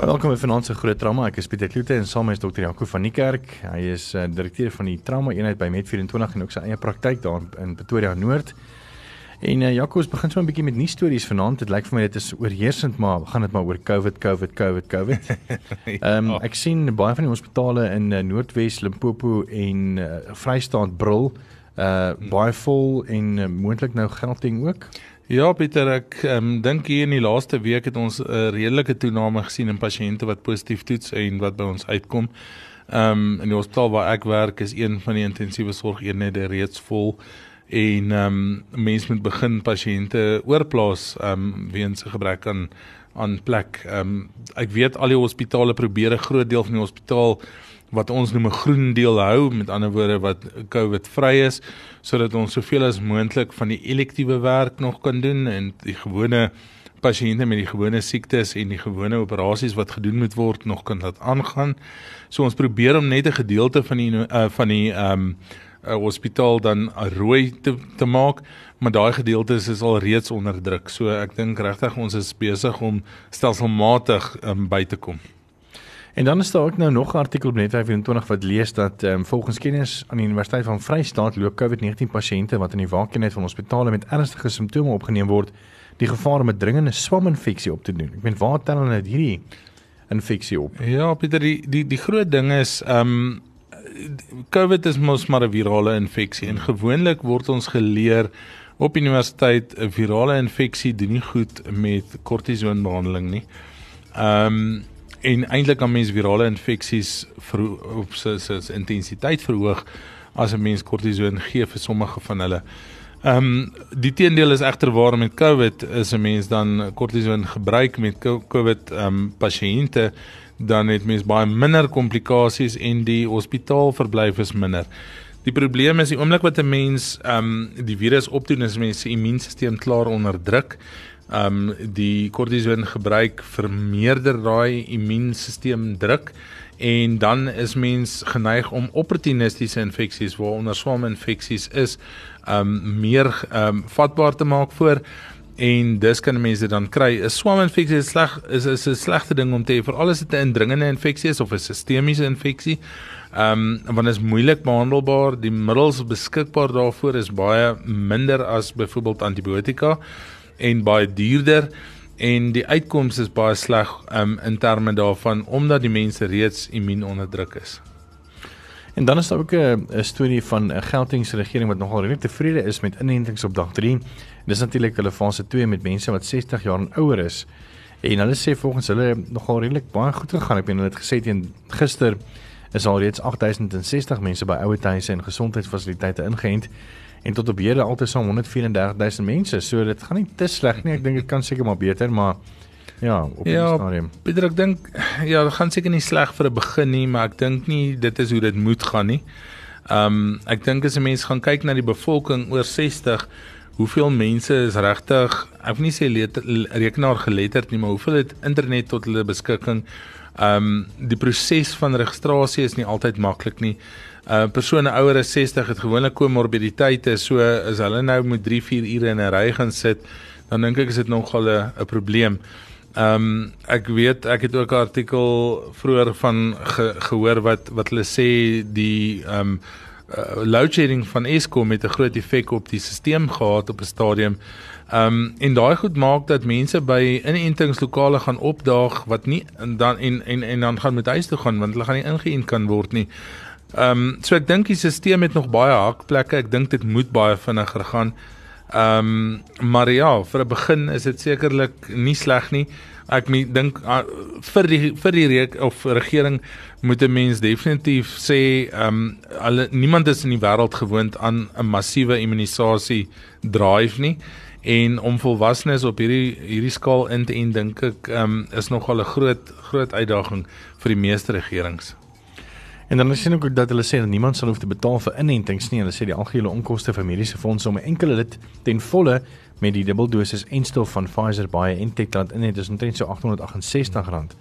Welkom by se Groot Trauma. Ek is Pieter Kloete en saam is dokter Jaco van die Kerk. Hy is uh, direkteur van die trauma eenheid by Med24 en ook sy eie praktyk daar in Pretoria Noord. En uh, Jaco, ons begin so 'n bietjie met nuus stories vanaand. Dit lyk vir my dit is oorheersend, maar gaan dit maar oor COVID, COVID, COVID, COVID. Ehm um, ek sien baie van die hospitale in uh, Noordwes, Limpopo en uh, Vrystaat brul uh baie vol en uh, moontlik nou Gauteng ook. Ja Pieter, ek um, dink hier in die laaste week het ons 'n uh, redelike toename gesien in pasiënte wat positief toets en wat by ons uitkom. Ehm um, in die hospitaal waar ek werk is een van die intensiewe sorgeenhede reeds vol en ehm um, mense moet begin pasiënte oorplaas ehm um, weens 'n gebrek aan aan plek. Ehm um, ek weet al die hospitale probeer 'n groot deel van die hospitaal wat ons noem 'n groen deel hou, met ander woorde wat COVID vry is, sodat ons soveel as moontlik van die elektiewe werk nog kan doen en die gewone pasiënte met die gewone siektes en die gewone operasies wat gedoen moet word nog kan laat aangaan. So ons probeer om net 'n gedeelte van die uh, van die ehm um, uh, hospitaal dan rooi te, te maak, maar daai gedeeltes is al reeds onder druk. So ek dink regtig ons is besig om stelselmatig um, by te kom. En dan is daar ook nou nog 'n artikel op Net24 wat lees dat um, volgens kenners aan die Universiteit van Vryheid loop COVID-19 pasiënte wat in die waakeenheid van hospitale met ernstige simptome opgeneem word, die gevaar om 'n dringende swaminfeksie op te doen. Ek meen waar tel hulle hierdie infeksie op? Ja, Pieter, die die die groot ding is ehm um, COVID is mos maar 'n virale infeksie en gewoonlik word ons geleer op universiteit 'n virale infeksie doen nie goed met kortisonbehandeling nie. Ehm um, en eintlik kan mens virale infeksies op sy sy intensiteit verhoog as 'n mens kortison gee vir sommige van hulle. Ehm um, die teendeel is egter waar met COVID is 'n mens dan kortison gebruik met COVID ehm um, pasiënte dan het mens baie minder komplikasies en die hospitaalverblyf is minder. Die probleem is die oomblik wat 'n mens ehm um, die virus opdoen is mense immuunstelsel klaar onderdruk um die kortison gebruik vermeerder daai immuunstelsel druk en dan is mens geneig om opportunistiese infeksies waaronder swaminfeksies is um meer um vatbaar te maak voor en dis kan mense dan kry 'n swaminfeksie is sleg is is 'n slegte ding om te hê veral as dit 'n indringende infeksie is of 'n sistemiese infeksie um want dit is moeilik behandelbaar die middels beskikbaar daarvoor is baie minder as byvoorbeeld antibiotika en baie duurder en die uitkomste is baie sleg um, in terme daarvan omdat die mense reeds immuunonderdruk is. En dan is daar ook 'n storie van 'n Gautengse regering wat nogal redelik tevrede is met inentings op dag 3. Dis natuurlik hulle fase 2 met mense wat 60 jaar en ouer is. En hulle sê volgens hulle nogal redelik baie goed gegaan. Ek bedoel hulle het gesê teen gister is al reeds 8060 mense by ouer huise en gesondheidsfasiliteite ingeënt en tot op hede altesaam 134000 mense. So dit gaan nie te sleg nie. Ek dink dit kan seker maar beter, maar ja, op die ja, stadium. Pieter, ek dink ja, dit gaan seker nie sleg vir 'n begin nie, maar ek dink nie dit is hoe dit moet gaan nie. Ehm um, ek dink as 'n mens gaan kyk na die bevolking oor 60 Hoeveel mense is regtig, ek wil nie sê rekenaar geletterd nie, maar hoeveel het internet tot hulle beskikking? Ehm um, die proses van registrasie is nie altyd maklik nie. 'n uh, persone ouer as 60 het gewoonlik komorbiditeite, so as hulle nou moet 3, 4 ure in 'n ry gaan sit, dan dink ek is dit nogal 'n probleem. Ehm um, ek weet ek het ook 'n artikel vroeër van ge, gehoor wat wat hulle sê die ehm um, uh, load shedding van Eskom het 'n groot effek op die stelsel gehad op 'n stadium. Ehm um, en daai goed maak dat mense by inentingslokale gaan opdaag wat nie en dan en en en dan gaan met huis toe gaan want hulle gaan nie ingeënt kan word nie. Ehm um, so ek dink die stelsel het nog baie hakplekke. Ek dink dit moet baie vinniger gaan. Ehm um, maar ja, vir 'n begin is dit sekerlik nie sleg nie. Ek dink uh, vir die vir die reek of regering moet 'n mens definitief sê ehm um, alle niemand is in die wêreld gewoond aan 'n massiewe immunisasie drive nie en om volwassenes op hierdie hierdie skaal in te en dink ek um, is nogal 'n groot groot uitdaging vir die meeste regerings. En dan sien ek ook dat hulle sê dat niemand sal hoef te betaal vir inentings nie. Hulle sê die algehele onkoste vir mediese fondse om 'n enkele lid ten volle met die dubbeldosis enstof van Pfizer baie Intekland in het is omtrent so R868.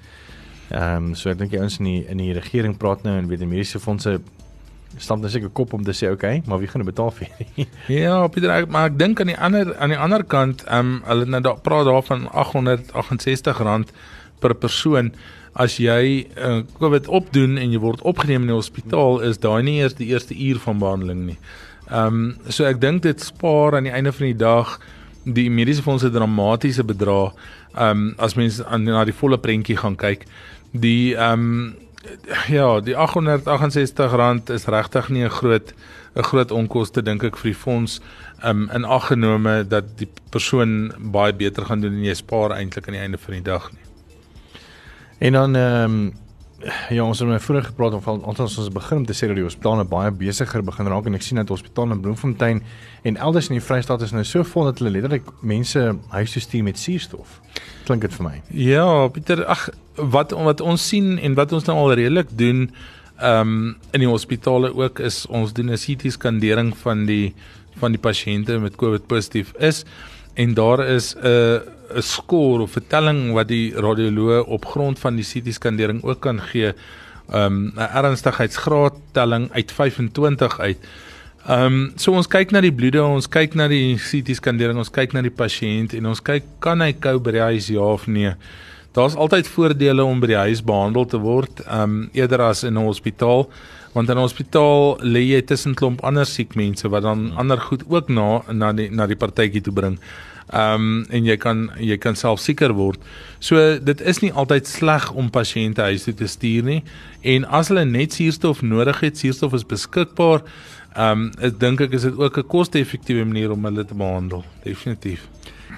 Ehm um, so ek dink die ouens in die in die regering praat nou en weet die mediese fondse stamp net seker kop om te sê okay, maar wie gaan dit betaal vir? ja, Pieter, ek, maar ek dink aan die ander aan die ander kant, ehm um, hulle nou praat daarvan R868 per persoon as jy uh, COVID opdoen en jy word opgeneem in die hospitaal is daai nie eers die eerste uur van behandeling nie. Ehm um, so ek dink dit spaar aan die einde van die dag die mediese fondse dramatiese bedrag ehm um, as mens aan na die volle prentjie gaan kyk. Die ehm um, ja, die R868 is regtig nie 'n groot 'n groot onkoste dink ek vir die fonds um, in ag genome dat die persoon baie beter gaan doen en jy spaar eintlik aan die einde van die dag nie. En dan ehm um, ja, ons het nou vroeër gepraat of ons ons begin om te sê dat die hospitale baie besigger begin raak en ek sien dat hospitale in Bloemfontein en elders in die Vrystaat is nou so vol dat hulle letterlik mense huis toe stuur met suurstof. Klink dit vir my? Ja, Pieter, ag wat wat ons sien en wat ons nou al redelik doen ehm um, in die hospitale ook is ons doen 'n CT skandering van die van die pasiënte met COVID positief is en daar is 'n uh, 'n skoor of vertelling wat die radioloog op grond van die CT skandering ook kan gee. Um 'n ernstigheidsgraad telling uit 25 uit. Um so ons kyk na die bloede, ons kyk na die CT skandering, ons kyk na die pasiënt en ons kyk kan hy kou by die huis ja of nee. Daar's altyd voordele om by die huis behandel te word, um eerder as in 'n hospitaal want in 'n hospitaal lê jy tussen klomp ander siek mense wat dan ander goed ook na na die na die partytjie toe bring. Ehm um, en jy kan jy kan self seker word. So dit is nie altyd sleg om pasiënte huis toe te stuur nie. En as hulle net suurstof nodig het, suurstof is beskikbaar. Ehm um, dink ek is dit ook 'n koste-effektiewe manier om hulle te behandel. Definitief.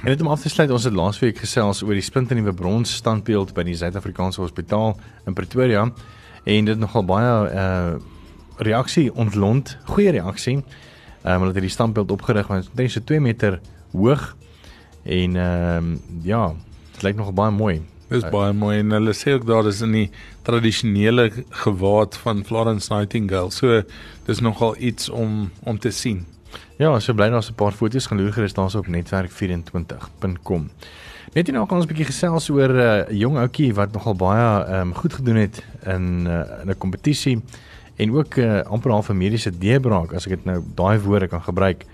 En net om af te sluit, ons het laasweek gesels oor die splinternuwe bronsstandbeeld by die Suid-Afrikaanse Hospitaal in Pretoria en dit nogal baie uh reaksie ontlont, goeie reaksie. Ehm um, hulle het die standbeeld opgerig want dit is so 2 meter hoog En ehm um, ja, dit lyk nog baie mooi. Dis baie mooi en hulle sê ook daar is in die tradisionele gewaad van Florence Nightingale. So dis nogal iets om om te sien. Ja, so bly daar 'n paar foto's gaan loer gerus daarso op netwerk24.com. Net nou kan ons 'n bietjie gesels oor 'n uh, jong ouetjie wat nogal baie ehm um, goed gedoen het in uh, in 'n kompetisie en ook uh, amper half 'n mediese deurbraak as ek dit nou daai woorde kan gebruik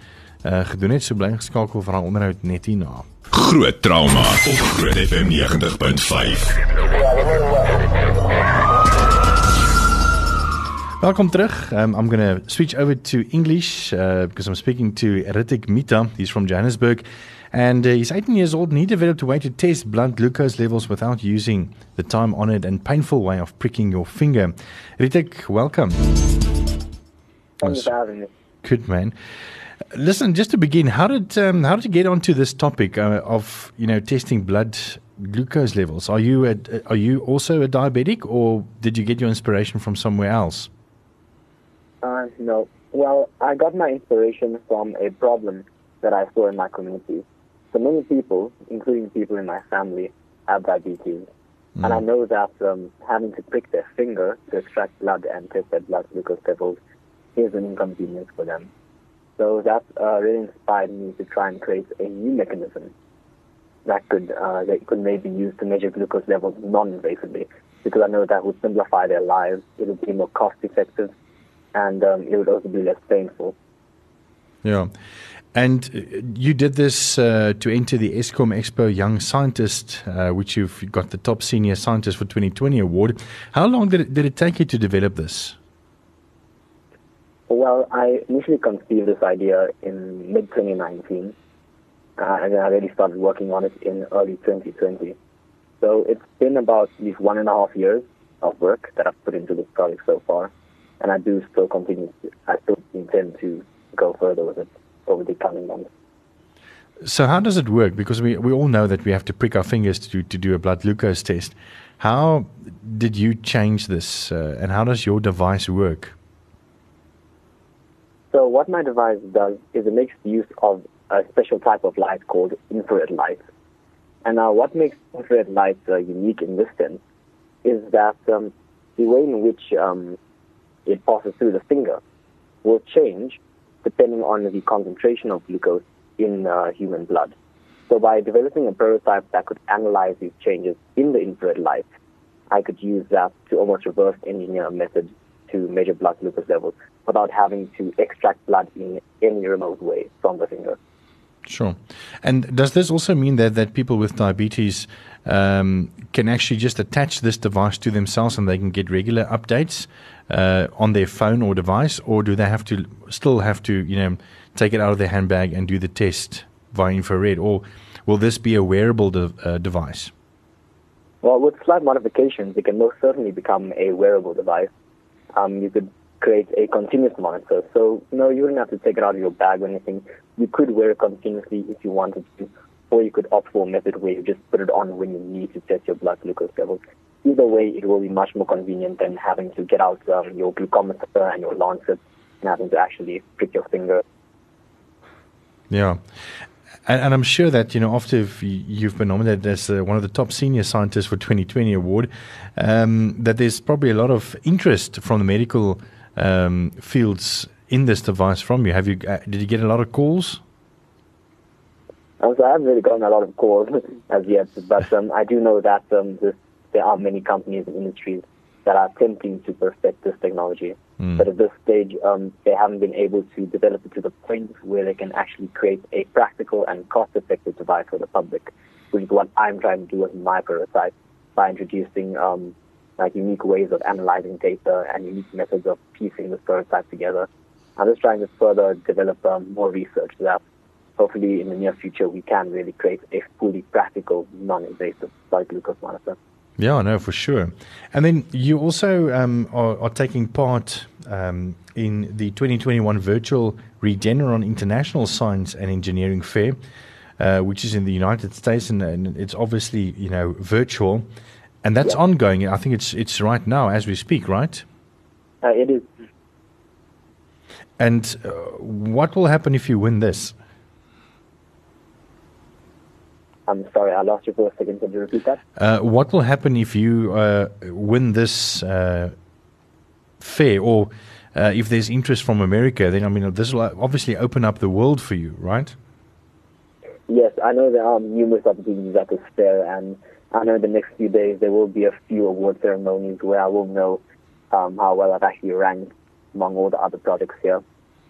uh, gedoen het. So bly geskakel vir 'n onderhoud net hierna. Groot trauma op Groot FM 90.5. Welcome terug. Um, I'm going to switch over to English uh, because I'm speaking to Ritik Mita. He's from Johannesburg. And uh, he's 18 years old and he developed a way to test blood glucose levels without using the time honored and painful way of pricking your finger. Ritik, welcome. Thanks for having me. Good man. Listen, just to begin, how did um, how did you get onto this topic uh, of you know testing blood glucose levels? Are you a, are you also a diabetic, or did you get your inspiration from somewhere else? Uh, no. Well, I got my inspiration from a problem that I saw in my community. So many people, including people in my family, have diabetes. Mm. And I know that um, having to prick their finger to extract blood and test their blood glucose levels is an inconvenience for them. So that uh, really inspired me to try and create a new mechanism that could uh, that could maybe use to measure glucose levels non-invasively, because I know that would simplify their lives. It would be more cost-effective, and um, it would also be less painful. Yeah. And uh, you did this uh, to enter the ESCOM Expo Young Scientist, uh, which you've got the top senior scientist for 2020 award. How long did it, did it take you to develop this? Well, I initially conceived this idea in mid 2019, uh, and then I really started working on it in early 2020. So it's been about these one and a half years of work that I've put into this project so far, and I do still continue. I still intend to go further with it over the coming months. So how does it work? Because we, we all know that we have to prick our fingers to to do a blood glucose test. How did you change this, uh, and how does your device work? So what my device does is it makes use of a special type of light called infrared light. And uh, what makes infrared light uh, unique in this sense is that um, the way in which um, it passes through the finger will change depending on the concentration of glucose in uh, human blood. So by developing a prototype that could analyze these changes in the infrared light, I could use that to almost reverse engineer a method to measure blood glucose levels without having to extract blood in any remote way from the finger. Sure. And does this also mean that, that people with diabetes um, can actually just attach this device to themselves and they can get regular updates uh, on their phone or device, or do they have to still have to, you know, take it out of their handbag and do the test via infrared, or will this be a wearable de- uh, device? Well, with slight modifications, it can most certainly become a wearable device. Um, you could create a continuous monitor. So, no, you wouldn't have to take it out of your bag or anything. You could wear it continuously if you wanted to, or you could opt for a method where you just put it on when you need to test your blood glucose levels. Either way, it will be much more convenient than having to get out um, your glucometer and your lancet and having to actually prick your finger. Yeah. And, and, I'm sure that you know after you've been nominated as uh, one of the top senior scientists for 2020 award, um, that there's probably a lot of interest from the medical um, fields in this device from you. Have you uh, did you get a lot of calls? Um, so I haven't really gotten a lot of calls as yet, but um, I do know that um, this, there are many companies and industries that are attempting to perfect this technology. Mm. But at this stage, um, they haven't been able to develop it to the point where they can actually create a practical and cost-effective device for the public, which is what I'm trying to do with my prototype by introducing um, like unique ways of analyzing data and unique methods of piecing this prototype together. I'm just trying to further develop um, more research that hopefully in the near future we can really create a fully practical, non-invasive blood glucose monitor. Yeah, I know for sure. And then you also um, are, are, taking part um, in the 2021 virtual Regeneron International Science and Engineering Fair, uh, which is in the United States, and, and, it's obviously you know virtual and that's yeah. ongoing. I think it's it's right now as we speak, right? Uh, it is. And uh, what will happen if you win this? I'm sorry, I lost you for a second. Can you repeat that? Uh, what will happen if you uh, win this uh, fair, or uh, if there's interest from America? Then I mean, this will obviously open up the world for you, right? Yes, I know there are numerous opportunities at this fair, and I know in the next few days there will be a few award ceremonies where I will know um, how well I've actually ranked among all the other projects here.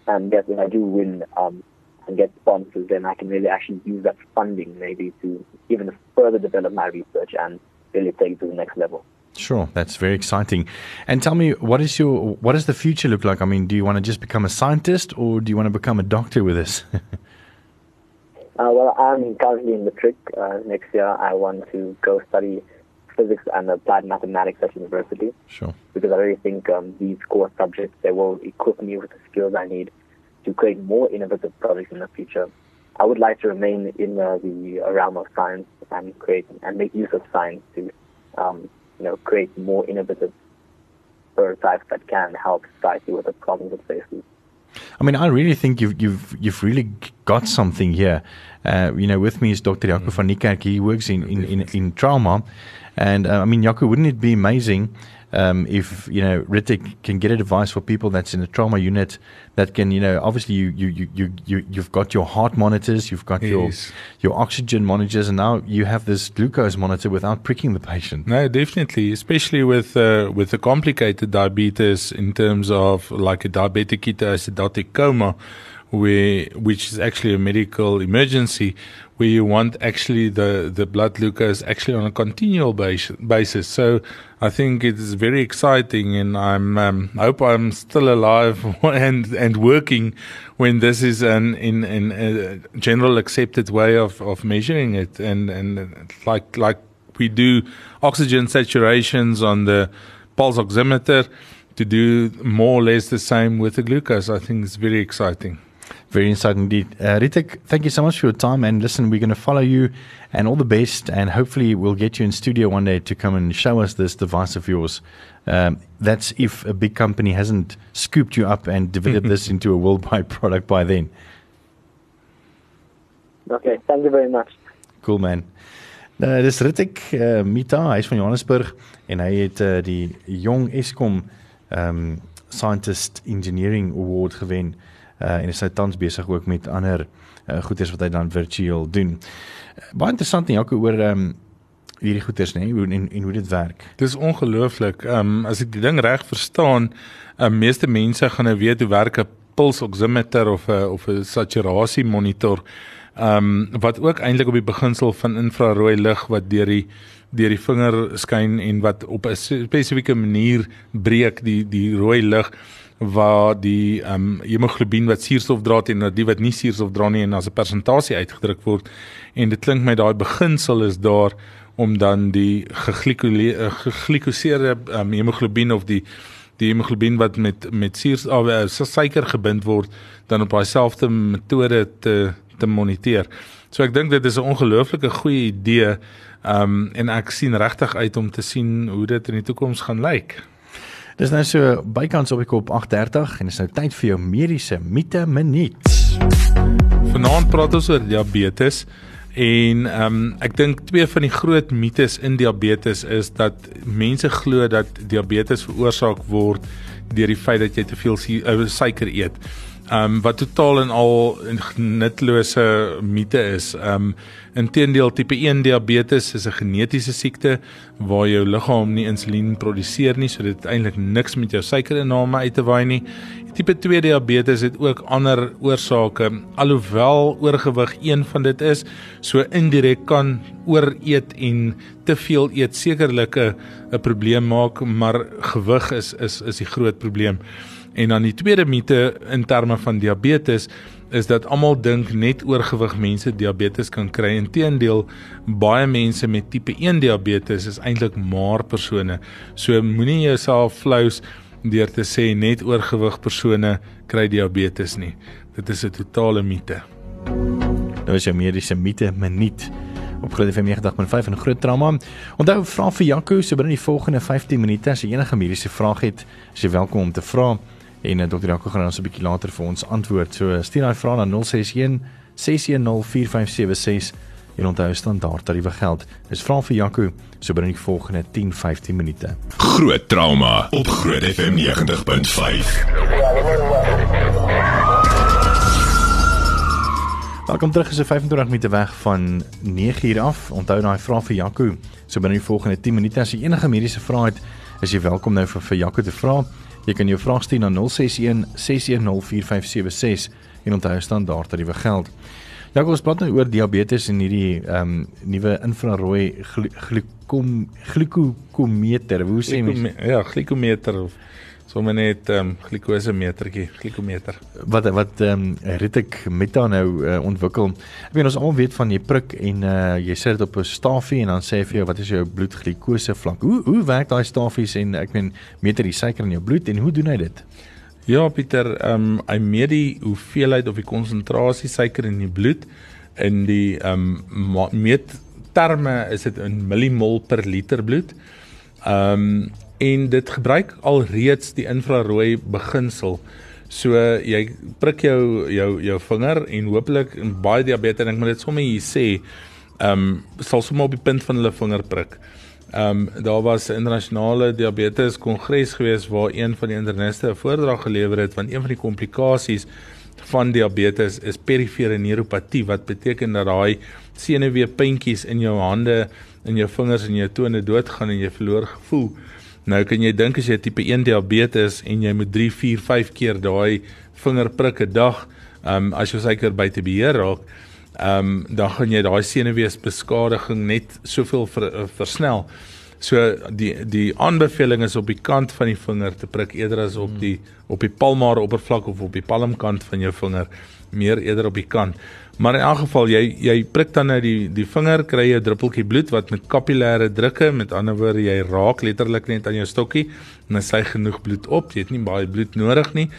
And yes, when I do win um, and get sponsors, then I can really actually use that funding maybe to even further develop my research and really take it to the next level. Sure, that's very exciting. And tell me, what is your what does the future look like? I mean, do you want to just become a scientist, or do you want to become a doctor with this? Uh, well, I'm currently in matric. Uh, next year, I want to go study physics and applied mathematics at university. Sure. Because I really think um, these core subjects they will equip me with the skills I need to create more innovative products in the future. I would like to remain in uh, the realm of science and create and make use of science to, um, you know, create more innovative prototypes that can help society with the problems it faces. I mean, I really think you've you've you've really got something here. Uh, you know, with me is Dr. Jaco van Niekerk. He works in in in, in trauma, and uh, I mean, Jaco, wouldn't it be amazing um, if you know Ritik can get a device for people that's in a trauma unit that can you know obviously you you you you, you you've got your heart monitors, you've got yes. your your oxygen monitors, and now you have this glucose monitor without pricking the patient. No, definitely, especially with uh, with the complicated diabetes in terms of like a diabetic ketoacidotic coma where which is actually a medical emergency where you want actually the, the blood glucose actually on a continual base, basis. So I think it is very exciting, and I'm um, hope I'm still alive and and working when this is an in in a general accepted way of, of measuring it, and and like like we do oxygen saturations on the pulse oximeter to do more or less the same with the glucose. I think it's very exciting. Very insightful indeed. Uh, Ritik, thank you so much for your time. And listen, we're going to follow you and all the best. And hopefully, we'll get you in studio one day to come and show us this device of yours. Um, that's if a big company hasn't scooped you up and developed this into a worldwide product by then. Okay, thank you very much. Cool, man. Uh, dis Ritik uh, Mita, hy is van Johannesburg en hy het uh, die jong Eskom ehm um, Scientist Engineering Award gewen uh, en is hy tans besig ook met ander uh, goeders wat hy dan virtueel doen. Uh, baie interessant nie ook oor ehm um, hierdie goeders nê hoe en, en hoe dit werk. Dis ongelooflik. Ehm um, as ek die ding reg verstaan, um, meeste mense gaan nou weet hoe werk 'n puls oximeter of 'n of 'n saturasie monitor. Ehm um, wat ook eintlik op die beginsel van infrarooi lig wat deur die deur die vinger skyn en wat op 'n spesifieke manier breek die die rooi lig waar die ehm um, hemoglobien wat suurstof dra en die wat nie suurstof dra nie en as 'n persentasie uitgedruk word en dit klink my daai beginsel is daar om dan die geglikoseerde um, hemoglobien of die die hemoglobien wat met met suurstof uh, suiker gebind word dan op dieselfde metode te te moniteer. So ek dink dit is 'n ongelooflike goeie idee. Ehm um, en ek sien regtig uit om te sien hoe dit in die toekoms gaan lyk. Dis nou so bykans op die kop 8:30 en dis nou tyd vir jou mediese mite minuut. Vanaand praat ons oor diabetes. En ehm um, ek dink twee van die groot mites in diabetes is dat mense glo dat diabetes veroorsaak word deur die feit dat jy te veel uh, suiker eet. Ehm um, wat totaal en al 'n nutlose mite is. Ehm um, inteendeel tipe 1 diabetes is 'n genetiese siekte waar jou liggaam nie insulien produseer nie, so dit het eintlik niks met jou suikerinname uit te waai nie. Tipe 2 diabetes het ook ander oorsake, alhoewel oorgewig een van dit is, so indirek kan ooreet en te veel eet sekerlik 'n probleem maak, maar gewig is is is die groot probleem. En dan die tweede mite in terme van diabetes is dat almal dink net oorgewig mense diabetes kan kry. Inteendeel, baie mense met tipe 1 diabetes is eintlik maar persone. So moenie jouself flous deur te sê net oorgewig persone kry diabetes nie. Dit is 'n totale mite. Nou is jou mediese mite minuut op Groot FM 90.5 en Groot Trauma. Onthou vra vir Jaco so binne die volgende 15 minute as jy enige mediese vraag het, is jy welkom om te vra en uh, Dr. Jaco gaan ons 'n bietjie later vir ons antwoord. So stuur daai vraag na 061 610 4576 en onthou standaard tariewe geld. Dis vra vir Jaco so binne die volgende 10-15 minute. Groot trauma op Groot FM 90.5. Welkom terug is 'n 25 minute weg van 9 uur af. Onthou daai vraag vir Jaco so binne die volgende 10 minute as jy enige mediese vrae het, is jy welkom nou vir, vir Jaco te vra. Jy kan jou vraag stuur na 061 610 4576 en onthou standaard tariewe geld. Ja, ons praat nou oor diabetes en hierdie ehm um, nuwe infrarooi glukom glukometer. Hoe sê mens? Ja, glukometer of sommer net ehm um, glikose metertjie, glukometer. Wat wat ehm um, het ek met dan nou uh, ontwikkel? Ek weet ons almal weet van jy prik en uh, jy sit dit op 'n stafie en dan sê vir jou wat is jou bloedglikose vlak? Hoe hoe werk daai stafies en ek meen meter die suiker in jou bloed en hoe doen hy dit? Ja, Pieter, ehm um, hy meet die hoeveelheid of die konsentrasie suiker in die bloed in die ehm um, meet terme is dit in millimol per liter bloed. Ehm um, en dit gebruik alreeds die infrarooi beginsel. So jy prik jou jou jou vinger en hopelik en baie diabetes dink maar dit sommer hier sê ehm um, sal sommer op die punt van hulle vinger prik. Ehm um, daar was 'n internasionale diabetes kongres gewees waar een van die interniste 'n voordrag gelewer het van een van die komplikasies van diabetes is perifere neuropatie wat beteken dat daai senuweepuntjies in jou hande, in jou vingers en jou tone doodgaan en jy verloor gevoel. Nou kan jy dink as jy tipe 1 diabetes en jy moet 3, 4, 5 keer daai vinger prik 'n dag, ehm um, as jou suiker buite beheer raak, ehm um, dan gaan jy daai senuweesbeskadiging net soveel ver, uh, versnel. So die die aanbeveling is op die kant van die vinger te prik eerder as op die op die palmare oppervlak of op die palmkant van jou vinger, meer eerder op die kant. Maar in elk geval jy jy prik dan nou die die vinger kry jy 'n druppeltjie bloed wat met kapillêre drukke, met ander woorde jy raak letterlik net aan jou stokkie en hy sy genoeg bloed op. Jy het nie baie bloed nodig nie.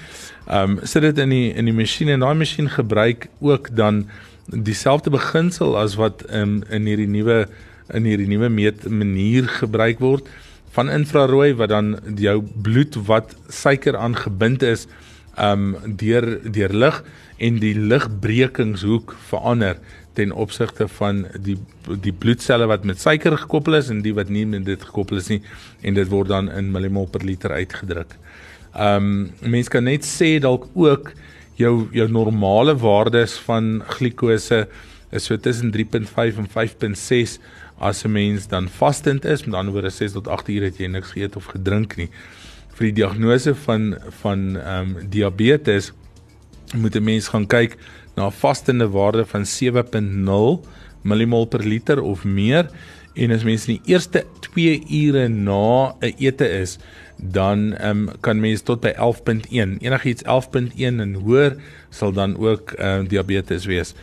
Ehm um, sit dit in die in die masjien en daai masjien gebruik ook dan dieselfde beginsel as wat um, in hierdie nuwe in hierdie nuwe meet manier gebruik word van infrarooi wat dan jou bloed wat suiker aangebind is um deur deur lig en die ligbrekingshoek verander ten opsigte van die die bloedselle wat met suiker gekoppel is en die wat nie met dit gekoppel is nie en dit word dan in millimol per liter uitgedruk. Um, mense kan net sê dalk ook jou jou normale waardes van glikose is so tussen 3.5 en 5.6 as 'n mens dan vastend is, met ander woorde 6 tot 8 ure het jy niks geëet of gedrink nie. Vir die diagnose van van ehm um, diabetes moet 'n mens gaan kyk na 'n vastende waarde van 7.0 millimol per liter of meer en as mens in die eerste 2 ure na 'n ete is, dan um, kan mens tot by 11.1. Enigiets 11.1 en hoër sal dan ook um, diabetes wees.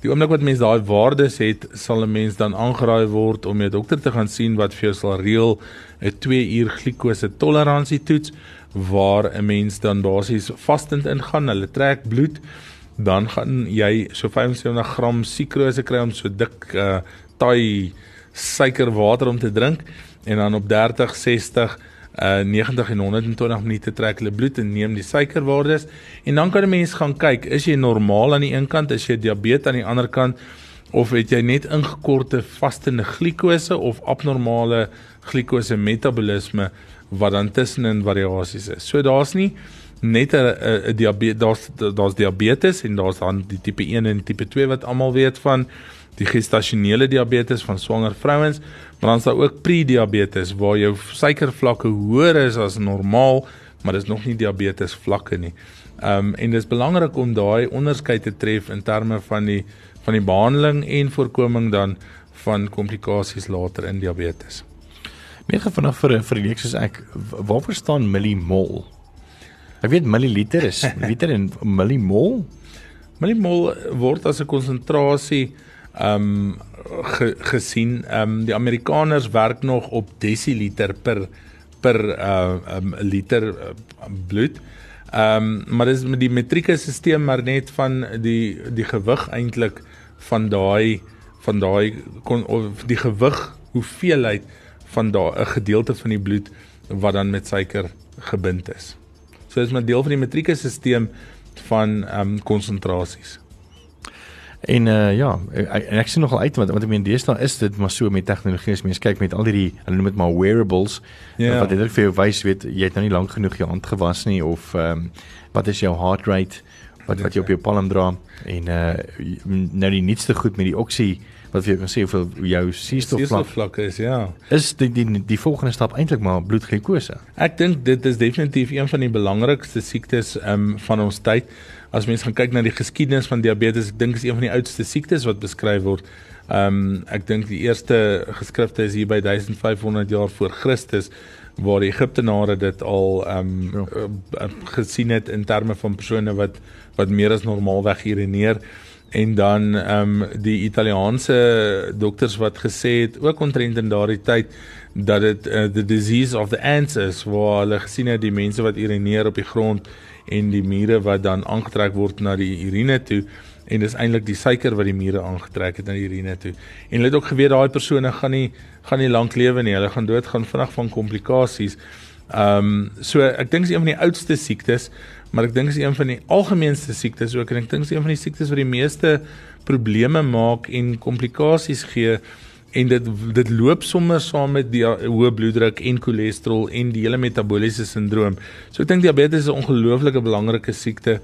Die oomblik wat mens daai waardes het, sal 'n mens dan aangeraai word om 'n dokter te gaan sien wat vir jou sal reël 'n 2 uur glikose toleransie toets waar 'n mens dan basies vastend ingaan. Hulle trek bloed, dan gaan jy so 75 gram sukrose kry om so dik uh taai suikerwater om te drink en dan op 30 60 uh 90 en 120 minute trek hulle bloed en neem die suikerwaardes en dan kan 'n mens gaan kyk is jy normaal aan die een kant is jy diabetes aan die ander kant of het jy net ingekorte vastende glikose of abnormale glikose metabolisme wat dan tussenin variasies is. So daar's nie net 'n diabetes daar's daar's diabetes en daar's dan die tipe 1 en tipe 2 wat almal weet van die gestasionele diabetes van swanger vrouens, maar dan is daar ook prediabetes waar jou suikervlakke hoër is as normaal, maar dis nog nie diabetes vlakke nie. Ehm um, en dis belangrik om daai onderskeid te tref in terme van die van die behandeling en voorkoming dan van komplikasies later in diabetes. Meer vanaand vir vir die leeks is ek waar verstaan millimol? Ek weet milliliter is liter en millimol. Millimol word as 'n konsentrasie ehm um, ge, gesien ehm um, die Amerikaners werk nog op desiliter per per uh um, liter uh, bloed. Ehm um, maar dis met die metrieke stelsel maar net van die die gewig eintlik van daai van daai kon of die gewig hoeveelheid van daai 'n gedeelte van die bloed wat dan met suiker gebind is. So dis 'n deel van die metrieke stelsel van ehm um, konsentrasies. En uh ja, en ek sien nogal uit want wat ek meen deesdae is dit maar so met tegnologie as mens kyk met al die hulle noem dit maar wearables ja. wat dit vir jou wys weet jy het nou nie lank genoeg jou hand gewas nie of ehm um, wat is jou heart rate wat wat jy op jou palm dra en uh nou die nuutste goed met die oksie wat vir jou kan sê hoeveel jou suurstofvlakke is ja. is die die die volgende stap eintlik maar bloedglikose ek dink dit is definitief een van die belangrikste siektes um, van ons tyd as mens gaan kyk na die geskiedenis van diabetes, ek dink is een van die oudste siektes wat beskryf word. Ehm um, ek dink die eerste geskrifte is hier by 1500 jaar voor Christus waar die Egiptenare dit al ehm um, ja. uh, gesien het in terme van persone wat wat meer as normaalweg urineer en dan ehm um, die Italiaanse dokters wat gesê het ook ontrent in daardie tyd dat dit uh, the disease of the ants is waar hulle gesien het die mense wat urineer op die grond en die mure wat dan aangetrek word na die urine toe en dis eintlik die suiker wat die mure aangetrek het na die urine toe. En hulle het ook geweet daai persone gaan nie gaan nie lank lewe nie. Hulle gaan doodgaan vinnig van komplikasies. Ehm um, so ek dink is een van die oudste siektes, maar ek dink is een van die algemeenste siektes ook en ek dink is een van die siektes wat die meeste probleme maak en komplikasies gee en dit dit loop sommer saam met die hoë bloeddruk en cholesterol en die hele metabooliese sindroom. So ek dink diabetes is 'n ongelooflike belangrike siekte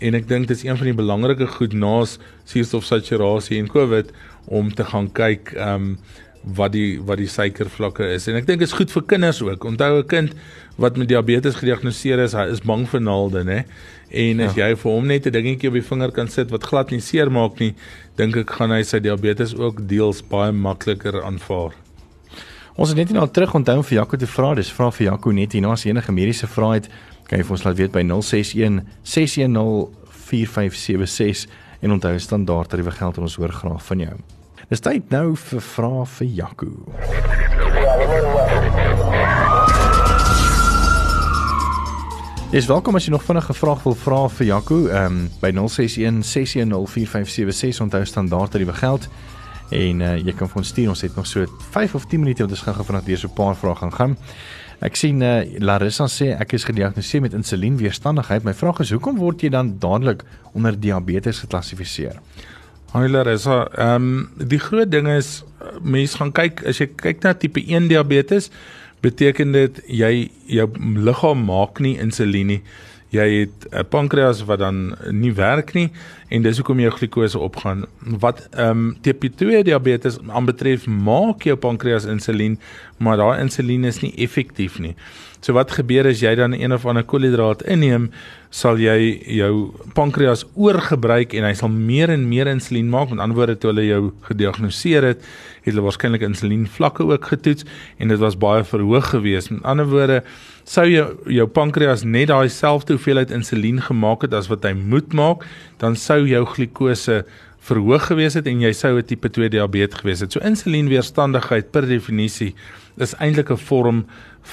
en ek dink dit is een van die belangrike goed naas suurstofsaturasie en COVID om te gaan kyk ehm um, wat die wat die suikervlakke is. En ek dink dit is goed vir kinders ook. Onthou 'n kind wat met diabetes gediagnoseer is, hy is bang vir naalde, né? En as ja. jy vir hom net 'n dingetjie op die vinger kan sit wat glad nie seer maak nie, dink ek gaan hy sy diabetes ook deels baie makliker aanvaar. Ons het net nou terug onthou vir Jaco te vra, dis vra vir Jaco net hier na as enige mediese vrae het, kan jy vir ons laat weet by 061 610 4576 en onthou standaard tariewe geld en ons hoor graag van jou. Dis tyd nou vir vrae vir Jaco. Dis welkom as jy nog vinnige vrae wil vra vir Jaco, ehm um, by 061 610 4576 onthou standaard tariewe geld en uh, jy kan vir ons stuur ons het nog so 5 of 10 minute om te gaan vanaand weer so 'n paar vrae gaan gaan. Ek sien uh, Larissa sê ek is gediagnoseer met insulienweerstandigheid. My vraag is hoekom word jy dan dadelik onder diabetes geklassifiseer? Hoiler is ehm um, die groot ding is mense gaan kyk as jy kyk na tipe 1 diabetes beteken dit jy jou liggaam maak nie insulien nie. Jy het 'n pankreas wat dan nie werk nie en dis hoekom jou glikose opgaan. Wat ehm um, tipe 2 diabetes aanbetref, maak jou pankreas insulien, maar daai insulien is nie effektief nie. So wat gebeur as jy dan een of ander koolhidraat inneem, sal jy jou pankreas oorgebruik en hy sal meer en meer insulien maak. Met ander woorde, toe hulle jou gediagnoseer het, het hulle waarskynlik insulienvlakke ook getoets en dit was baie verhoog geweest. Met ander woorde, sou jou jou pankreas net daai selfde hoeveelheid insulien gemaak het as wat hy moet maak, dan sou jou glikose verhoog gewees het en jy sou 'n tipe 2 diabetes gewees het. So insulienweerstandigheid per definisie is eintlik 'n vorm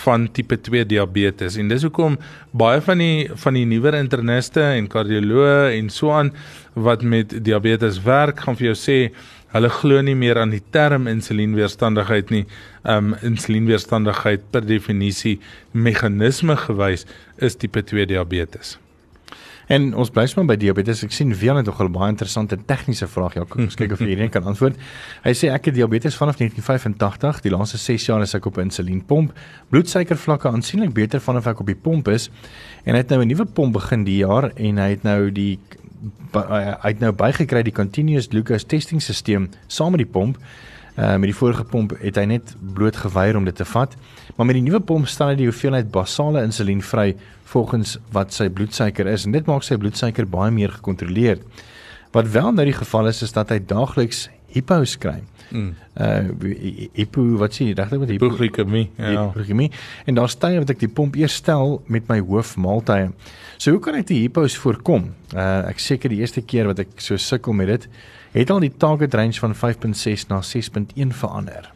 van tipe 2 diabetes en dis hoekom baie van die van die nuwer interniste en kardioloë en so aan wat met diabetes werk gaan vir jou sê hulle glo nie meer aan die term insulienweerstandigheid nie. Um insulienweerstandigheid per definisie meganisme gewys is tipe 2 diabetes. En ons bly sommer by diabetes. Ek sien Wian het nog 'n baie interessante tegniese vraag. Ja, kom ons kyk of hierdie kan antwoord. Hy sê ek het diabetes vanaf 1985. Die laaste 6 jaar is ek op insulienpomp. Bloedsuikervlakke aansienlik beter vanaf ek op die pomp is. En hy het nou 'n nuwe pomp begin die jaar en hy het nou die hy het nou bygekry die continuous glucose testing stelsel saam met die pomp. Uh, met die vorige pomp het hy net bloot geweier om dit te vat. Maar met die nuwe pomp stel hy die hoeveelheid basale insulien vry volgens wat sy bloedsuiker is en dit maak sy bloedsuiker baie meer gekontroleerd. Wat wel nou die geval is is dat hy daagliks hipos kry. Mm. Uh hipo wat sê jy regtig met hipoglikemie? Ja. Hipoglikemie. En daar's tye wat ek die pomp eers stel met my hoofmaaltye. So hoe kan ek die hipos voorkom? Uh ek seker die eerste keer wat ek so sukkel met dit, het al die target range van 5.6 na 6.1 verander.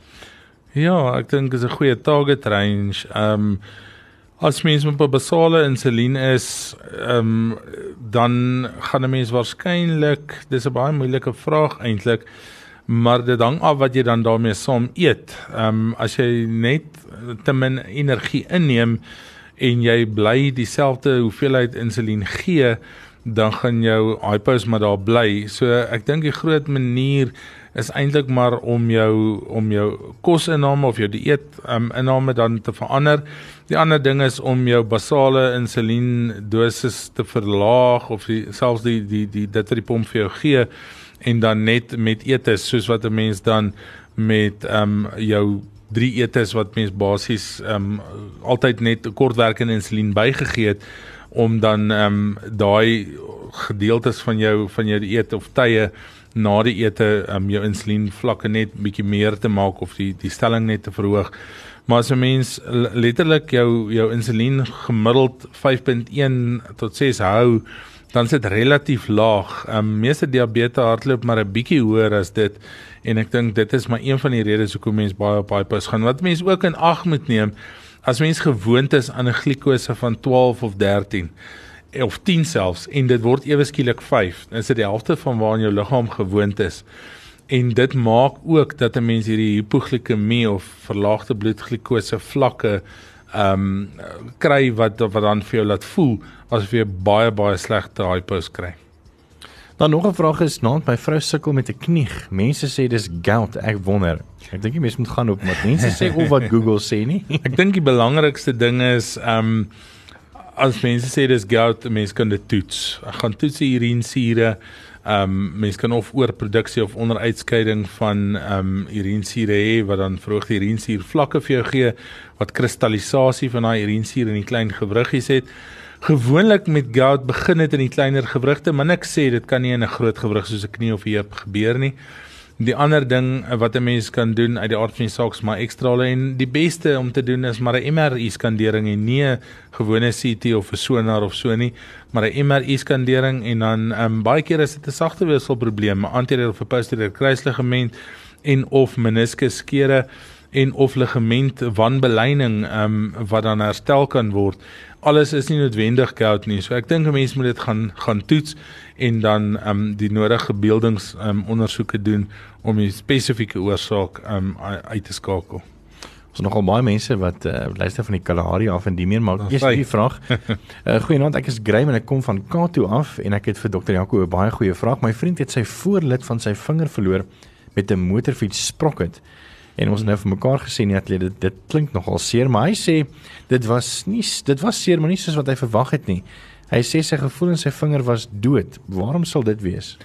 Ja, ek dink is 'n goeie target range. Ehm um, As mens met 'n basale insulien is, ehm um, dan gaan 'n mens waarskynlik, dis 'n baie moeilike vraag eintlik, maar dit hang af wat jy dan daarmee saam eet. Ehm um, as jy net te min energie inneem en jy bly dieselfde hoeveelheid insulien gee, dan gaan jou hypos maar daar bly. So ek dink die groot manier is eintlik maar om jou om jou kosinname of jou dieet um, inname dan te verander. Die ander ding is om jou basale insulien dosis te verlaag of die, selfs die die die dit wat die pomp vir jou gee en dan net met eetes soos wat 'n mens dan met ehm um, jou drie eetes wat mens basies ehm um, altyd net kortwerkende insulien bygegee het om dan ehm um, daai gedeeltes van jou van jou dieet of tye na die ete um, jou insulien vlakke net bietjie meer te maak of die die stelling net te verhoog. Maar as 'n mens letterlik jou jou insulien gemiddeld 5.1 tot 6 hou, dan is dit relatief laag. Um meeste diabetes hardloop maar 'n bietjie hoër as dit en ek dink dit is maar een van die redes hoekom mense baie op hypo gaan. Wat mense ook in ag moet neem, as mens gewoond is aan 'n glikose van 12 of 13 of 10 selfs en dit word ewe skielik 5. Is dit die helfte van waaraan jou liggaam gewoond is. En dit maak ook dat 'n mens hierdie hipoglikemie of verlaagde bloedglikose vlakke ehm um, kry wat wat dan vir jou laat voel asof jy baie baie slegte hypos kry. Dan nog 'n vraag is, naand my vrou sukkel met 'n knieg. Mense sê dis gout. Ek wonder. Ek dink die mense moet gaan op wat mense sê of wat Google sê nie. ek dink die belangrikste ding is um, as mense sê dis gout, mense kan dit toets. Ek gaan toets die urinsure. Ehm um, mense kan of oorproduksie of onderuitskeiding van ehm um, urinsure hê wat dan verhoogde urinsuur vlakke vir jou gee wat kristallisasie van daai urinsuur in die klein gewriggies het. Gewoonlik met gout begin dit in die kleiner gewrigte, maar ek sê dit kan nie in 'n groot gewrig soos 'n knie of 'n heup gebeur nie. Die ander ding wat 'n mens kan doen uit die aard van die saak is maar ekstrale en die beste om te doen is maar 'n MRI skandering en nie 'n gewone CT of 'n sonar of so nie, maar 'n MRI skandering en dan um, baie keer is dit 'n sagte weefselprobleem, anterior of posterior kruisligament en of meniskus skere en of ligament wanbeleining um, wat dan herstel kan word alles is nie noodwendig gout nie. So ek dink 'n mens moet dit gaan gaan toets en dan ehm um, die nodige beeldings ehm um, ondersoeke doen om die spesifieke oorsaak ehm um, uit te skakel. Ons het nogal baie mense wat uh, luister van die Kalahari af en die meer maar eers die vraag. uh, Goeienaand, ek is Graham en ek kom van Kato af en ek het vir dokter Jaco 'n baie goeie vraag. My vriend het sy voorlid van sy vinger verloor met 'n motorfiets sproket En ons het nou vir mekaar gesê nie atleet dit, dit klink nogal seer, maar hy sê dit was nie dit was seer maar nie soos wat hy verwag het nie. Hy sê sy gevoel in sy vinger was dood. Waarom sal dit wees?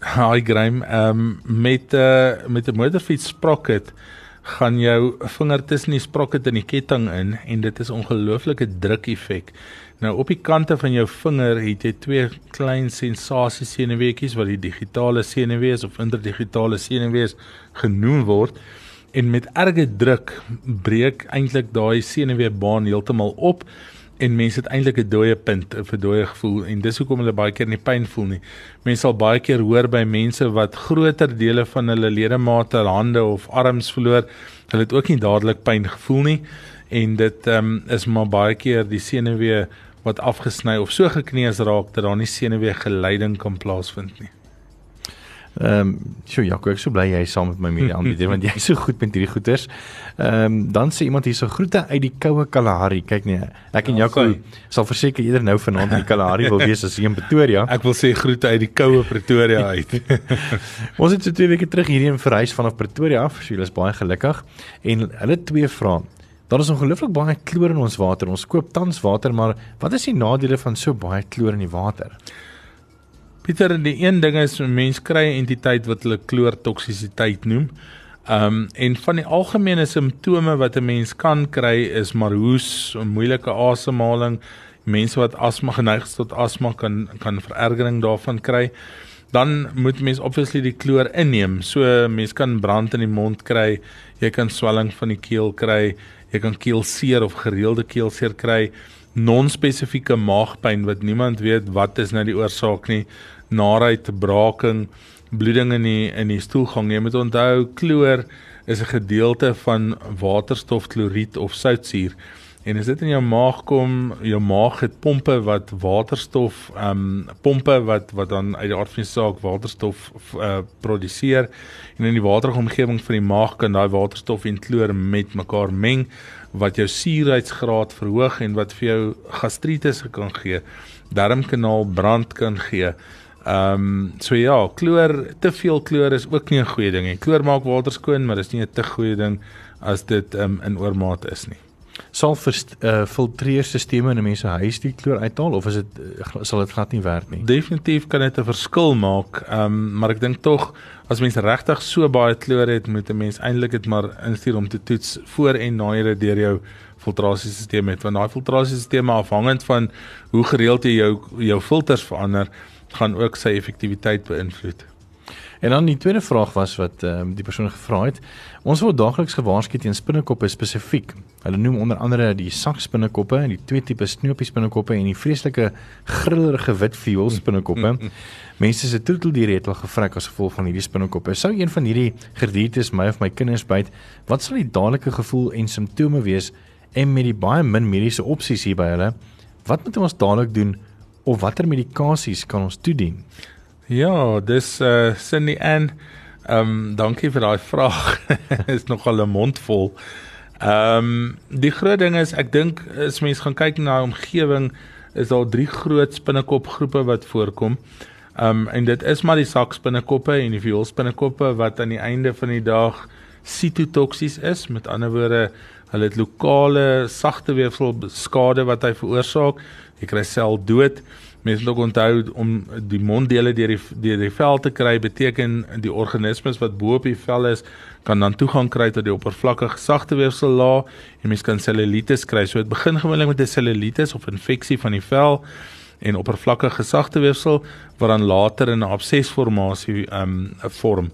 Hi Graham, ehm um, met 'n uh, met 'n motorfiets sprocket gaan jou vinger tussen die sprocket en die ketting in en dit is ongelooflike druk effek. Nou op die kante van jou vinger het jy twee klein sensasie senuweetjies wat die digitale senuwees of interdigitale senuwees genoem word. En met erge druk breek eintlik daai senuweebaan heeltemal op en mense het eintlik 'n dooie punt, 'n verdooie gevoel. En dis hoekom hulle baie keer nie pyn voel nie. Mense sal baie keer hoor by mense wat groter dele van hulle ledemate, hande of arms verloor, hulle het ook nie dadelik pyn gevoel nie. En dit um, is maar baie keer die senuwee wat afgesny of so gekneus raak dat daar nie senuwee geleiding kan plaasvind nie. Ehm, um, sjoe Jaco, ek sou bly jy is saam met my media aanbieder want jy is so goed met hierdie goeters. Ehm, um, dan sê iemand hier so groete uit die koue Kalahari. Kyk nee, ek en ja, Jaco sal verseker eerder nou vanaand in die Kalahari wil wees as hier in Pretoria. Ek wil sê groete uit die koue Pretoria uit. Ons het so twee weke terug hierheen verhuis vanaf Pretoria af. So, hulle is baie gelukkig en hulle twee vra Daar is ongelooflik baie kloor in ons water. Ons koop tans water, maar wat is die nadele van so baie kloor in die water? Pieter, die een ding is 'n mens kry 'n entiteit wat hulle kloortoksisiteit noem. Ehm um, en van die algemene simptome wat 'n mens kan kry is marhoes, moeilike asemhaling, mense wat asma geneig is tot asma kan kan verergering daarvan kry. Dan moet mens obviously die kloor inneem. So mens kan brand in die mond kry, jy kan swelling van die keel kry, jy kan keelseer of gereelde keelseer kry. Non-spesifieke maagpyn wat niemand weet wat is nou die oorsaak nie. Naait braaking bloeding in die in die stoelgang. Jy moet onthou kloor is 'n gedeelte van waterstofkloried of soutsuur En as dit in jou maag kom, jou maag het pompe wat waterstof ehm um, pompe wat wat dan uit die aard van die saak waterstof uh, produseer en in die waterige omgewing van die maag kan daai waterstof en kloor met mekaar meng wat jou suurheidsgraad verhoog en wat vir jou gastritis kan gee, darmkanaal brand kan gee. Ehm um, so ja, kloor, te veel kloor is ook nie 'n goeie ding nie. Kloor maak water skoon, maar dis nie 'n te goeie ding as dit ehm um, in oormaat is nie sal uh, filtreerstelsels in 'n mens se huis die kloor uithaal of is dit uh, sal dit glad nie werk nie? Definitief kan dit 'n verskil maak. Ehm um, maar ek dink tog as mens regtig so baie kloor het, moet 'n mens eintlik dit maar instuur om te toets voor en na jy dit deur jou filtrasiesisteem het want daai filtrasiesisteem afhangend van hoe gereeld jy jou jou filters verander, gaan ook sy effektiwiteit beïnvloed. En dan die tweede vraag was wat ehm um, die persoon gevra het. Ons word daagliks gewaarsku teen spinnekoppe spesifiek. Hulle noem onder andere die sakspinnekoppe en die twee tipe snoepie spinnekoppe en die vreeslike grillerige wit viool spinnekoppe. Mense se troeteldiere het al gevrek as gevolg van hierdie spinnekoppe. Sou een van hierdie gediertes my of my kinders byt, wat sal die dadelike gevoel en simptome wees en met die baie min mediese opsies hier by hulle, wat moet ons dadelik doen of watter medikasies kan ons toedien? Ja, dis uh Cindy Ann. Ehm um, dankie vir daai vraag. is nogal 'n mond vol. Ehm um, die groot ding is ek dink as mens gaan kyk na omgewing is daar drie groot spinnekopgroepe wat voorkom. Ehm um, en dit is maar die sakspinnekoppe en die vioolspinnekoppe wat aan die einde van die dag sitotoksies is. Met ander woorde, hulle het lokale sagte weefsel skade wat hy veroorsaak. Jy kry sel dood. Mense moet onthou om die monddele deur die deur die vel te kry beteken die organismes wat bo op die vel is kan dan toegang kry tot die oppervlakkige sagte weefsel laag en mense kan cellulitis kry. So dit begin gewoonlik met 'n cellulitis of infeksie van die vel en oppervlakkige sagte weefsel wat dan later in 'n absesformasie um vorm.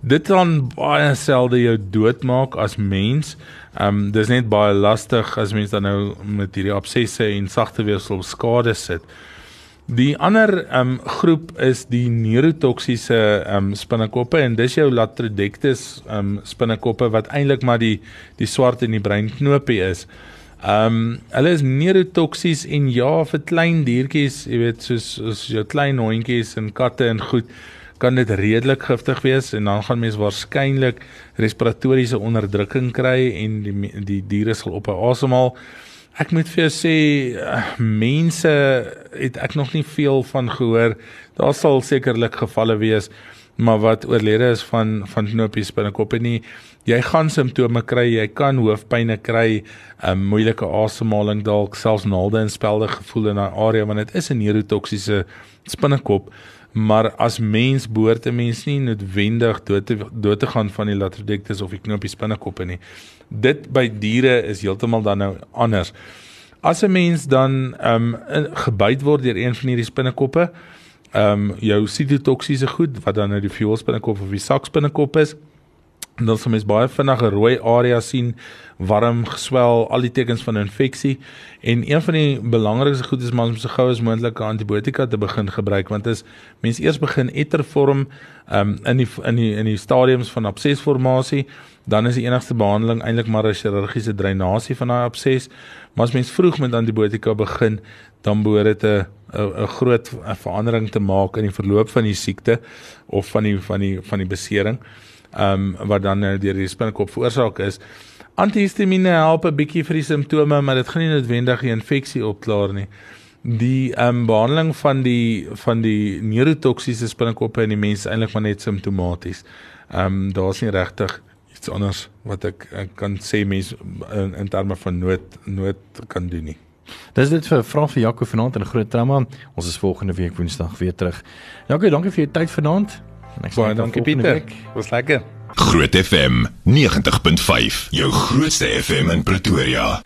Dit kan baie selde jou doodmaak as mens. Um dis net baie lastig as mens dan nou met hierdie absesse en sagte weefsel skade sit. Die ander um groep is die neurotoksiese um spinnekoppe en dis jou Latrodectus um spinnekoppe wat eintlik maar die die swart in die breinknopie is. Um hulle is neurotoksies en ja vir klein diertjies, jy weet soos soos jou klein hondjies en katte en goed kan dit redelik giftig wees en dan gaan mens waarskynlik respiratoriese onderdrukking kry en die die diere sal op asemhaal. Awesome Ek moet vir jou sê uh, mense het ek nog nie veel van gehoor. Daar sal sekerlik gevalle wees, maar wat oorlede is van van knopies binnekop en nie jy gaan simptome kry, jy kan hoofpynne kry, 'n um, moeilike asemhaling dalk, selfs naalde en spelde gevoel in daai area want dit is 'n neurotoksiese spinnekop. Maar as mens behoort 'n mens nie noodwendig dood te dood te gaan van die latrodectus of die knopies binnekoppe nie. Dit by diere is heeltemal dan nou anders. As 'n mens dan ehm um, gebyt word deur een van hierdie spinnekoppe, ehm um, jou sitotoksiese goed wat dan nou die fuelspinnekop of die sakspinnekop is, en dan sal mens baie vinnig 'n rooi area sien, warm, geswel, al die tekens van infeksie. En een van die belangrikste goed is om so gou as moontlik antibiotika te begin gebruik want as mens eers begin etter vorm um, in die in die in die stadiums van absesformasie, dan is die enigste behandeling eintlik maar 'n chirurgiese dreinasie van daai abses. Maar as mens vroeg met antibiotika begin, dan behoort dit 'n 'n groot verandering te maak in die verloop van die siekte of van die van die van die besering ehm um, wat dan nou deur die spinnekop veroorsaak is. Antihistamiene help 'n bietjie vir die simptome, maar dit gaan nie noodwendig die infeksie opklaar nie. Die ehm um, behandeling van die van die neurotoksiese spinnekoppe in die mens eintlik maar net simptomaties. Ehm um, daar's nie regtig iets anders wat ek, ek kan sê mens in, in terme van nood nood kan doen nie. Dis dit vir Frans vir Jaco vanaand in groot trauma. Ons is volgende week Woensdag weer terug. Jaco, dankie vir jou tyd vanaand. Baie dankie Pieter. Was lekker. Groot FM 90.5, jou grootste FM in Pretoria.